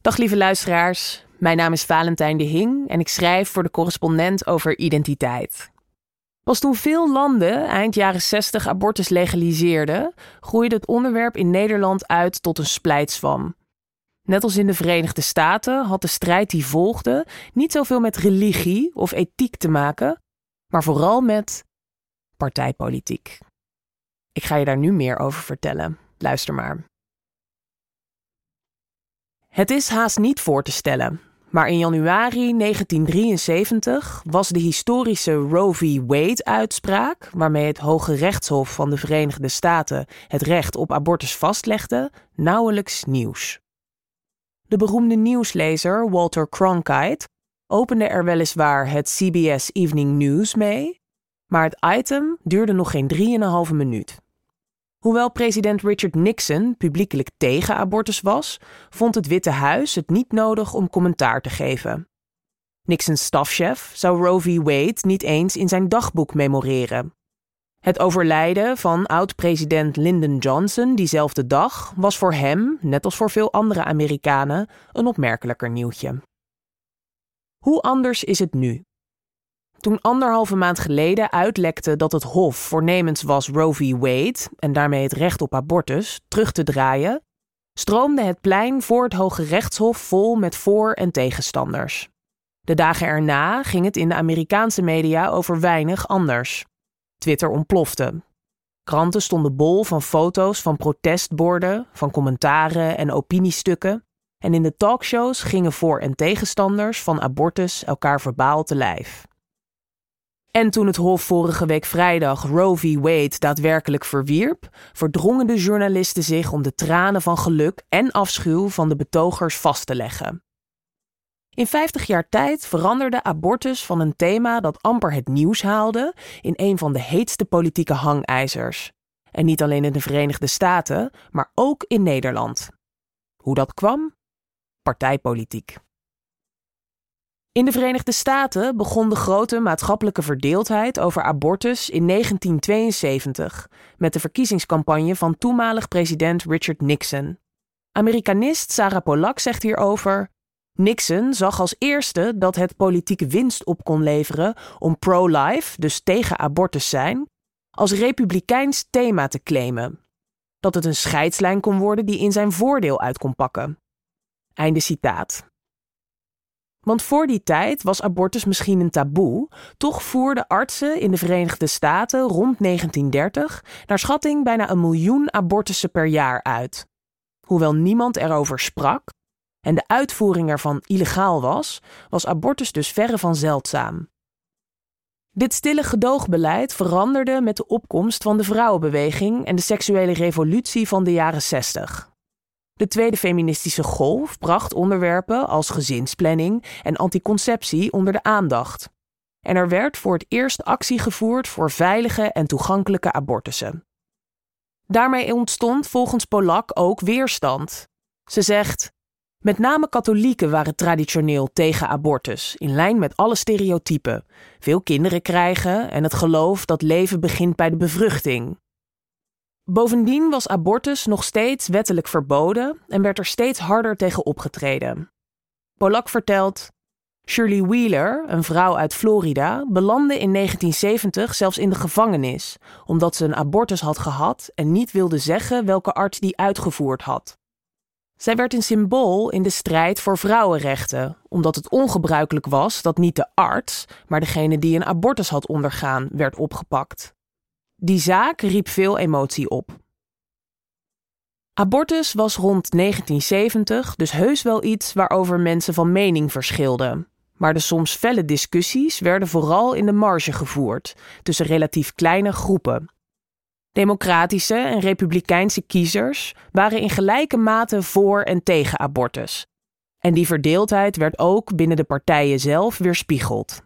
Dag lieve luisteraars, mijn naam is Valentijn de Hing en ik schrijf voor de correspondent over identiteit. Pas toen veel landen eind jaren 60 abortus legaliseerden, groeide het onderwerp in Nederland uit tot een splijtswam. Net als in de Verenigde Staten had de strijd die volgde niet zoveel met religie of ethiek te maken, maar vooral met partijpolitiek. Ik ga je daar nu meer over vertellen. Luister maar. Het is haast niet voor te stellen, maar in januari 1973 was de historische Roe v. Wade-uitspraak, waarmee het Hoge Rechtshof van de Verenigde Staten het recht op abortus vastlegde, nauwelijks nieuws. De beroemde nieuwslezer Walter Cronkite opende er weliswaar het CBS Evening News mee, maar het item duurde nog geen 3,5 minuut. Hoewel president Richard Nixon publiekelijk tegen abortus was, vond het Witte Huis het niet nodig om commentaar te geven. Nixons stafchef zou Roe v. Wade niet eens in zijn dagboek memoreren. Het overlijden van oud-president Lyndon Johnson diezelfde dag was voor hem, net als voor veel andere Amerikanen, een opmerkelijker nieuwtje. Hoe anders is het nu? Toen anderhalve maand geleden uitlekte dat het Hof voornemens was Roe v. Wade en daarmee het recht op abortus terug te draaien, stroomde het plein voor het Hoge Rechtshof vol met voor- en tegenstanders. De dagen erna ging het in de Amerikaanse media over weinig anders. Twitter ontplofte. Kranten stonden bol van foto's van protestborden, van commentaren en opiniestukken. En in de talkshows gingen voor- en tegenstanders van abortus elkaar verbaal te lijf. En toen het Hof vorige week vrijdag Roe v. Wade daadwerkelijk verwierp, verdrongen de journalisten zich om de tranen van geluk en afschuw van de betogers vast te leggen. In 50 jaar tijd veranderde abortus van een thema dat amper het nieuws haalde in een van de heetste politieke hangijzers. En niet alleen in de Verenigde Staten, maar ook in Nederland. Hoe dat kwam? Partijpolitiek. In de Verenigde Staten begon de grote maatschappelijke verdeeldheid over abortus in 1972 met de verkiezingscampagne van toenmalig president Richard Nixon. Amerikanist Sarah Polak zegt hierover: Nixon zag als eerste dat het politieke winst op kon leveren om pro-life, dus tegen abortus zijn, als republikeins thema te claimen. Dat het een scheidslijn kon worden die in zijn voordeel uit kon pakken. Einde citaat. Want voor die tijd was abortus misschien een taboe, toch voerden artsen in de Verenigde Staten rond 1930 naar schatting bijna een miljoen abortussen per jaar uit. Hoewel niemand erover sprak en de uitvoering ervan illegaal was, was abortus dus verre van zeldzaam. Dit stille gedoogbeleid veranderde met de opkomst van de vrouwenbeweging en de seksuele revolutie van de jaren 60. De tweede feministische golf bracht onderwerpen als gezinsplanning en anticonceptie onder de aandacht. En er werd voor het eerst actie gevoerd voor veilige en toegankelijke abortussen. Daarmee ontstond volgens Polak ook weerstand. Ze zegt: Met name katholieken waren traditioneel tegen abortus, in lijn met alle stereotypen. Veel kinderen krijgen en het geloof dat leven begint bij de bevruchting. Bovendien was abortus nog steeds wettelijk verboden en werd er steeds harder tegen opgetreden. Polak vertelt: Shirley Wheeler, een vrouw uit Florida, belandde in 1970 zelfs in de gevangenis omdat ze een abortus had gehad en niet wilde zeggen welke arts die uitgevoerd had. Zij werd een symbool in de strijd voor vrouwenrechten, omdat het ongebruikelijk was dat niet de arts, maar degene die een abortus had ondergaan, werd opgepakt. Die zaak riep veel emotie op. Abortus was rond 1970 dus heus wel iets waarover mensen van mening verschilden. Maar de soms felle discussies werden vooral in de marge gevoerd, tussen relatief kleine groepen. Democratische en republikeinse kiezers waren in gelijke mate voor en tegen abortus. En die verdeeldheid werd ook binnen de partijen zelf weerspiegeld.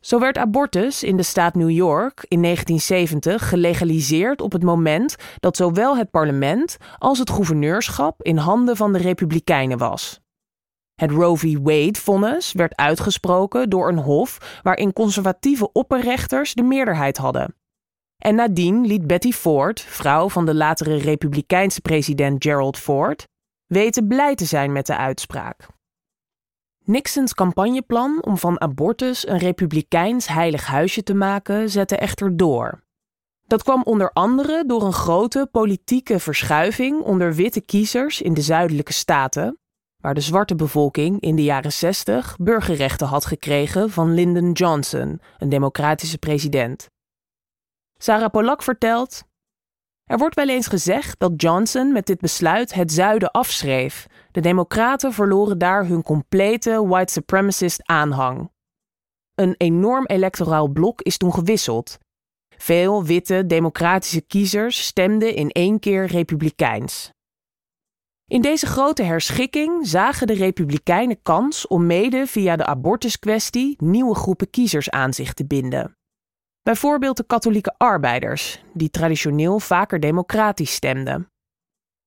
Zo werd abortus in de staat New York in 1970 gelegaliseerd op het moment dat zowel het parlement als het gouverneurschap in handen van de Republikeinen was. Het Roe v. Wade-vonnis werd uitgesproken door een hof waarin conservatieve opperrechters de meerderheid hadden. En nadien liet Betty Ford, vrouw van de latere Republikeinse president Gerald Ford, weten blij te zijn met de uitspraak. Nixons campagneplan om van abortus een republikeins heilig huisje te maken zette echter door. Dat kwam onder andere door een grote politieke verschuiving onder witte kiezers in de zuidelijke staten, waar de zwarte bevolking in de jaren 60 burgerrechten had gekregen van Lyndon Johnson, een democratische president. Sarah Polak vertelt: Er wordt wel eens gezegd dat Johnson met dit besluit het zuiden afschreef. De Democraten verloren daar hun complete white supremacist aanhang. Een enorm electoraal blok is toen gewisseld. Veel witte democratische kiezers stemden in één keer republikeins. In deze grote herschikking zagen de Republikeinen kans om mede via de abortuskwestie nieuwe groepen kiezers aan zich te binden. Bijvoorbeeld de katholieke arbeiders, die traditioneel vaker democratisch stemden.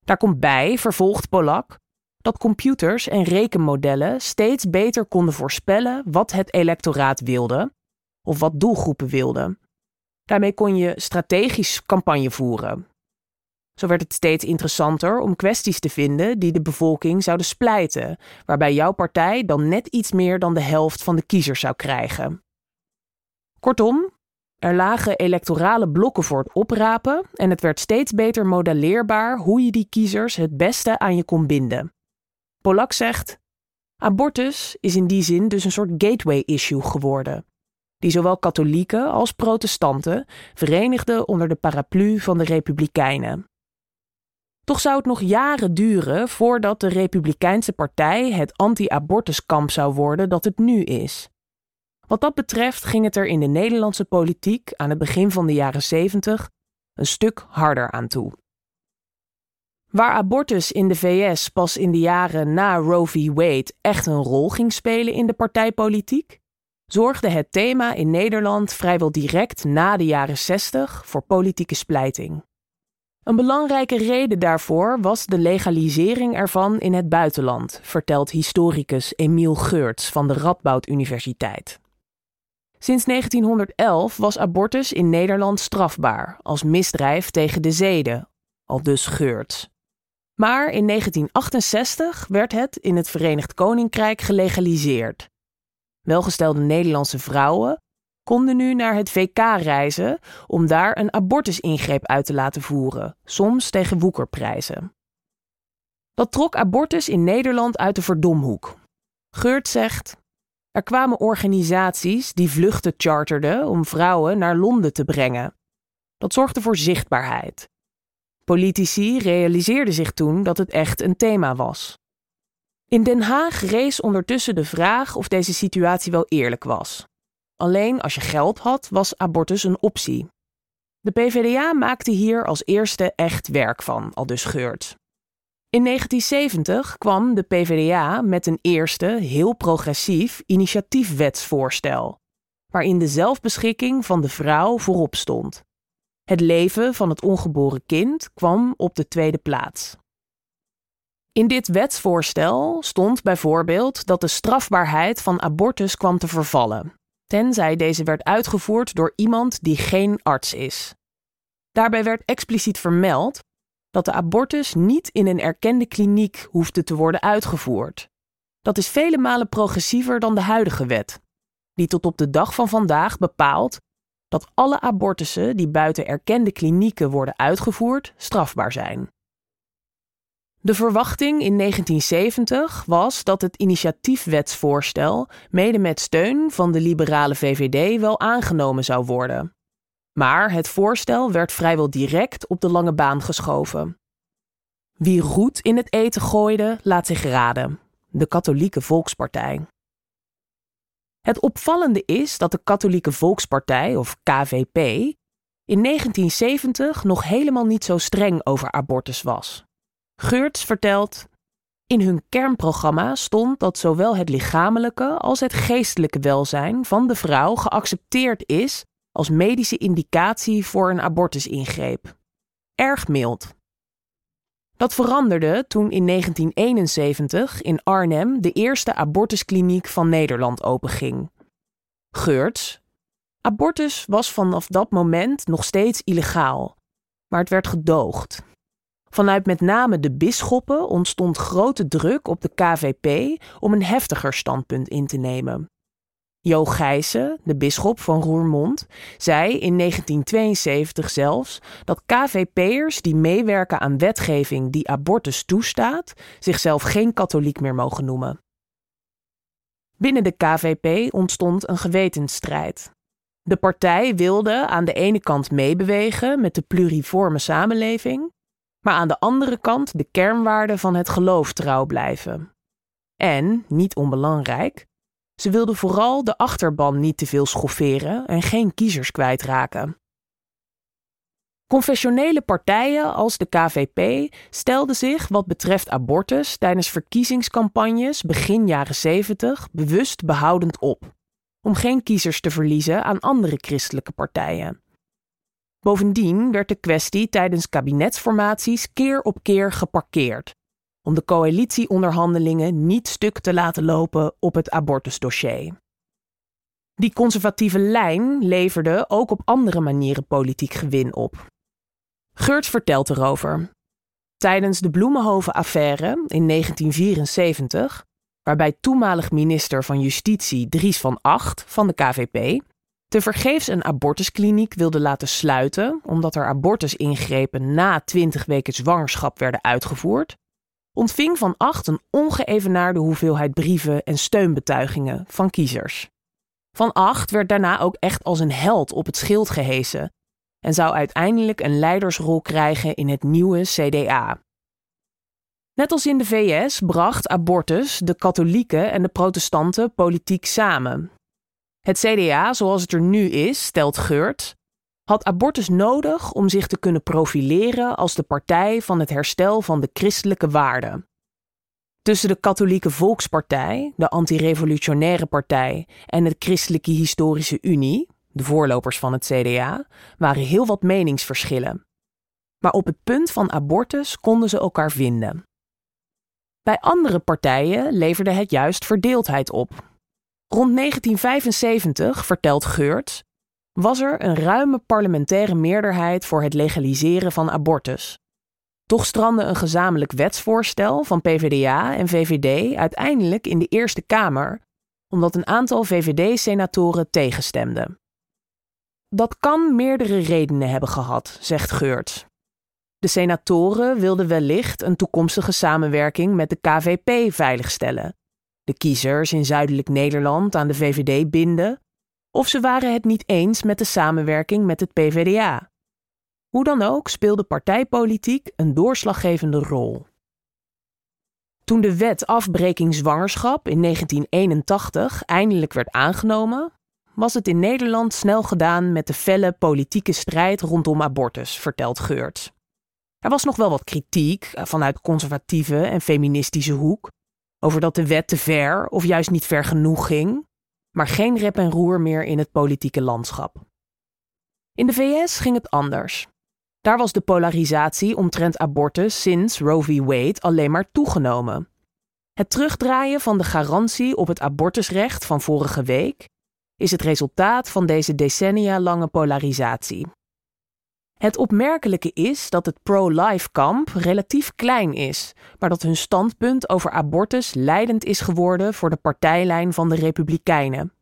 Daar komt bij, vervolgt Polak, dat computers en rekenmodellen steeds beter konden voorspellen wat het electoraat wilde of wat doelgroepen wilden. Daarmee kon je strategisch campagne voeren. Zo werd het steeds interessanter om kwesties te vinden die de bevolking zouden splijten, waarbij jouw partij dan net iets meer dan de helft van de kiezers zou krijgen. Kortom, er lagen electorale blokken voor het oprapen en het werd steeds beter modelleerbaar hoe je die kiezers het beste aan je kon binden. Polak zegt: Abortus is in die zin dus een soort gateway issue geworden die zowel katholieken als protestanten verenigde onder de paraplu van de Republikeinen. Toch zou het nog jaren duren voordat de Republikeinse Partij het anti-abortuskamp zou worden dat het nu is. Wat dat betreft ging het er in de Nederlandse politiek aan het begin van de jaren 70 een stuk harder aan toe. Waar abortus in de VS pas in de jaren na Roe v. Wade echt een rol ging spelen in de partijpolitiek, zorgde het thema in Nederland vrijwel direct na de jaren 60 voor politieke splijting. Een belangrijke reden daarvoor was de legalisering ervan in het buitenland, vertelt historicus Emiel Geurts van de Radboud Universiteit. Sinds 1911 was abortus in Nederland strafbaar als misdrijf tegen de zeden, al dus Geurts. Maar in 1968 werd het in het Verenigd Koninkrijk gelegaliseerd. Welgestelde Nederlandse vrouwen konden nu naar het VK reizen om daar een abortusingreep uit te laten voeren, soms tegen woekerprijzen. Dat trok abortus in Nederland uit de verdomhoek. Geurt zegt: Er kwamen organisaties die vluchten charterden om vrouwen naar Londen te brengen. Dat zorgde voor zichtbaarheid. Politici realiseerden zich toen dat het echt een thema was. In Den Haag rees ondertussen de vraag of deze situatie wel eerlijk was. Alleen als je geld had, was abortus een optie. De PvdA maakte hier als eerste echt werk van, al dus Geurt. In 1970 kwam de PvdA met een eerste, heel progressief initiatiefwetsvoorstel, waarin de zelfbeschikking van de vrouw voorop stond. Het leven van het ongeboren kind kwam op de tweede plaats. In dit wetsvoorstel stond bijvoorbeeld dat de strafbaarheid van abortus kwam te vervallen, tenzij deze werd uitgevoerd door iemand die geen arts is. Daarbij werd expliciet vermeld dat de abortus niet in een erkende kliniek hoefde te worden uitgevoerd. Dat is vele malen progressiever dan de huidige wet, die tot op de dag van vandaag bepaalt dat alle abortussen die buiten erkende klinieken worden uitgevoerd strafbaar zijn. De verwachting in 1970 was dat het initiatiefwetsvoorstel mede met steun van de liberale VVD wel aangenomen zou worden. Maar het voorstel werd vrijwel direct op de lange baan geschoven. Wie roet in het eten gooide, laat zich raden: de Katholieke Volkspartij. Het opvallende is dat de Katholieke Volkspartij, of KVP, in 1970 nog helemaal niet zo streng over abortus was. Geurts vertelt. In hun kernprogramma stond dat zowel het lichamelijke als het geestelijke welzijn van de vrouw geaccepteerd is als medische indicatie voor een abortusingreep. Erg mild. Dat veranderde toen in 1971 in Arnhem de eerste abortuskliniek van Nederland openging. Geurts. Abortus was vanaf dat moment nog steeds illegaal, maar het werd gedoogd. Vanuit met name de bisschoppen ontstond grote druk op de KVP om een heftiger standpunt in te nemen. Jo Gijssen, de bisschop van Roermond, zei in 1972 zelfs dat KVP'ers die meewerken aan wetgeving die abortus toestaat, zichzelf geen katholiek meer mogen noemen. Binnen de KVP ontstond een gewetensstrijd. De partij wilde aan de ene kant meebewegen met de pluriforme samenleving, maar aan de andere kant de kernwaarden van het geloof trouw blijven. En, niet onbelangrijk, ze wilden vooral de achterban niet te veel schofferen en geen kiezers kwijtraken. Confessionele partijen als de KVP stelden zich wat betreft abortus tijdens verkiezingscampagnes begin jaren 70 bewust behoudend op, om geen kiezers te verliezen aan andere christelijke partijen. Bovendien werd de kwestie tijdens kabinetsformaties keer op keer geparkeerd, om de coalitieonderhandelingen niet stuk te laten lopen op het abortusdossier. Die conservatieve lijn leverde ook op andere manieren politiek gewin op. Geurt vertelt erover. Tijdens de Bloemenhoven-affaire in 1974, waarbij toenmalig minister van Justitie Dries van Acht van de KVP tevergeefs een abortuskliniek wilde laten sluiten omdat er abortusingrepen na 20 weken zwangerschap werden uitgevoerd, ontving Van Acht een ongeëvenaarde hoeveelheid brieven en steunbetuigingen van kiezers. Van Acht werd daarna ook echt als een held op het schild gehesen en zou uiteindelijk een leidersrol krijgen in het nieuwe CDA. Net als in de VS bracht abortus de katholieken en de protestanten politiek samen. Het CDA, zoals het er nu is, stelt Geurt, had abortus nodig om zich te kunnen profileren als de partij van het herstel van de christelijke waarden. Tussen de Katholieke Volkspartij, de Antirevolutionaire Partij en de Christelijke Historische Unie, de voorlopers van het CDA, waren heel wat meningsverschillen. Maar op het punt van abortus konden ze elkaar vinden. Bij andere partijen leverde het juist verdeeldheid op. Rond 1975, vertelt Geurt, was er een ruime parlementaire meerderheid voor het legaliseren van abortus. Toch strandde een gezamenlijk wetsvoorstel van PvdA en VVD uiteindelijk in de Eerste Kamer, omdat een aantal VVD-senatoren tegenstemden. Dat kan meerdere redenen hebben gehad, zegt Geurt. De senatoren wilden wellicht een toekomstige samenwerking met de KVP veiligstellen, de kiezers in Zuidelijk Nederland aan de VVD binden of ze waren het niet eens met de samenwerking met het PVDA. Hoe dan ook speelde partijpolitiek een doorslaggevende rol. Toen de wet afbreking zwangerschap in 1981 eindelijk werd aangenomen, was het in Nederland snel gedaan met de felle politieke strijd rondom abortus, vertelt Geurt. Er was nog wel wat kritiek eh, vanuit conservatieve en feministische hoek over dat de wet te ver of juist niet ver genoeg ging, maar geen rep en roer meer in het politieke landschap. In de VS ging het anders. Daar was de polarisatie omtrent abortus sinds Roe v. Wade alleen maar toegenomen. Het terugdraaien van de garantie op het abortusrecht van vorige week is het resultaat van deze decennia lange polarisatie. Het opmerkelijke is dat het pro-life kamp relatief klein is, maar dat hun standpunt over abortus leidend is geworden voor de partijlijn van de Republikeinen.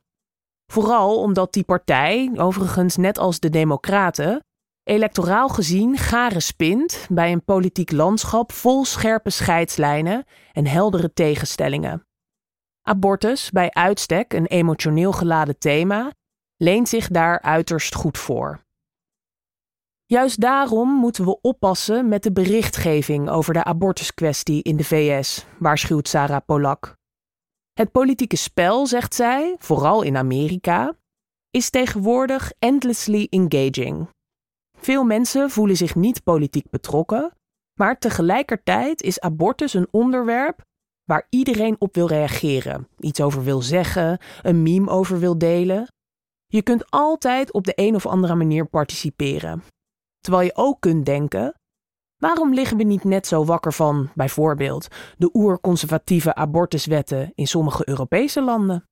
Vooral omdat die partij, overigens net als de Democraten, electoraal gezien garen spint bij een politiek landschap vol scherpe scheidslijnen en heldere tegenstellingen. Abortus, bij uitstek een emotioneel geladen thema, leent zich daar uiterst goed voor. Juist daarom moeten we oppassen met de berichtgeving over de abortuskwestie in de VS, waarschuwt Sarah Polak. Het politieke spel, zegt zij, vooral in Amerika, is tegenwoordig endlessly engaging. Veel mensen voelen zich niet politiek betrokken, maar tegelijkertijd is abortus een onderwerp waar iedereen op wil reageren, iets over wil zeggen, een meme over wil delen. Je kunt altijd op de een of andere manier participeren. Terwijl je ook kunt denken: waarom liggen we niet net zo wakker van, bijvoorbeeld, de oerconservatieve abortuswetten in sommige Europese landen?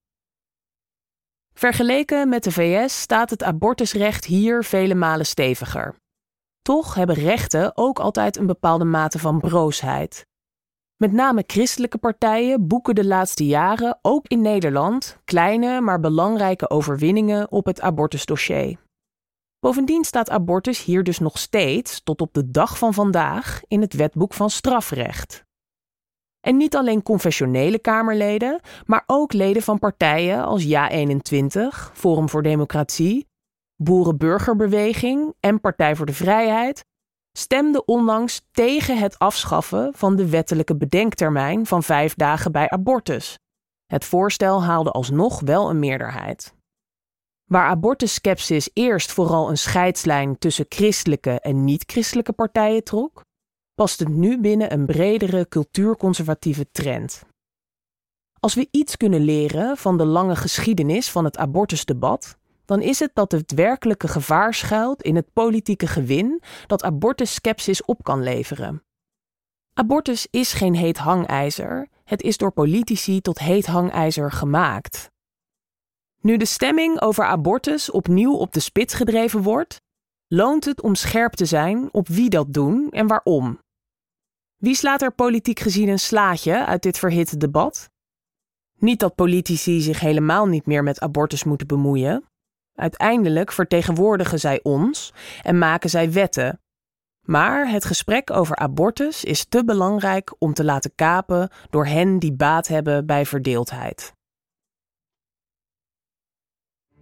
Vergeleken met de VS staat het abortusrecht hier vele malen steviger. Toch hebben rechten ook altijd een bepaalde mate van broosheid. Met name christelijke partijen boeken de laatste jaren, ook in Nederland, kleine maar belangrijke overwinningen op het abortusdossier. Bovendien staat abortus hier dus nog steeds, tot op de dag van vandaag, in het wetboek van strafrecht. En niet alleen confessionele Kamerleden, maar ook leden van partijen als Ja21, Forum voor Democratie, Boerenburgerbeweging en Partij voor de Vrijheid stemden onlangs tegen het afschaffen van de wettelijke bedenktermijn van vijf dagen bij abortus. Het voorstel haalde alsnog wel een meerderheid. Waar abortusskepsis eerst vooral een scheidslijn tussen christelijke en niet-christelijke partijen trok, past het nu binnen een bredere cultuurconservatieve trend. Als we iets kunnen leren van de lange geschiedenis van het abortusdebat, dan is het dat het werkelijke gevaar schuilt in het politieke gewin dat abortusskepsis op kan leveren. Abortus is geen heet hangijzer, het is door politici tot heet hangijzer gemaakt. Nu de stemming over abortus opnieuw op de spits gedreven wordt, loont het om scherp te zijn op wie dat doen en waarom. Wie slaat er politiek gezien een slaatje uit dit verhitte debat? Niet dat politici zich helemaal niet meer met abortus moeten bemoeien. Uiteindelijk vertegenwoordigen zij ons en maken zij wetten. Maar het gesprek over abortus is te belangrijk om te laten kapen door hen die baat hebben bij verdeeldheid.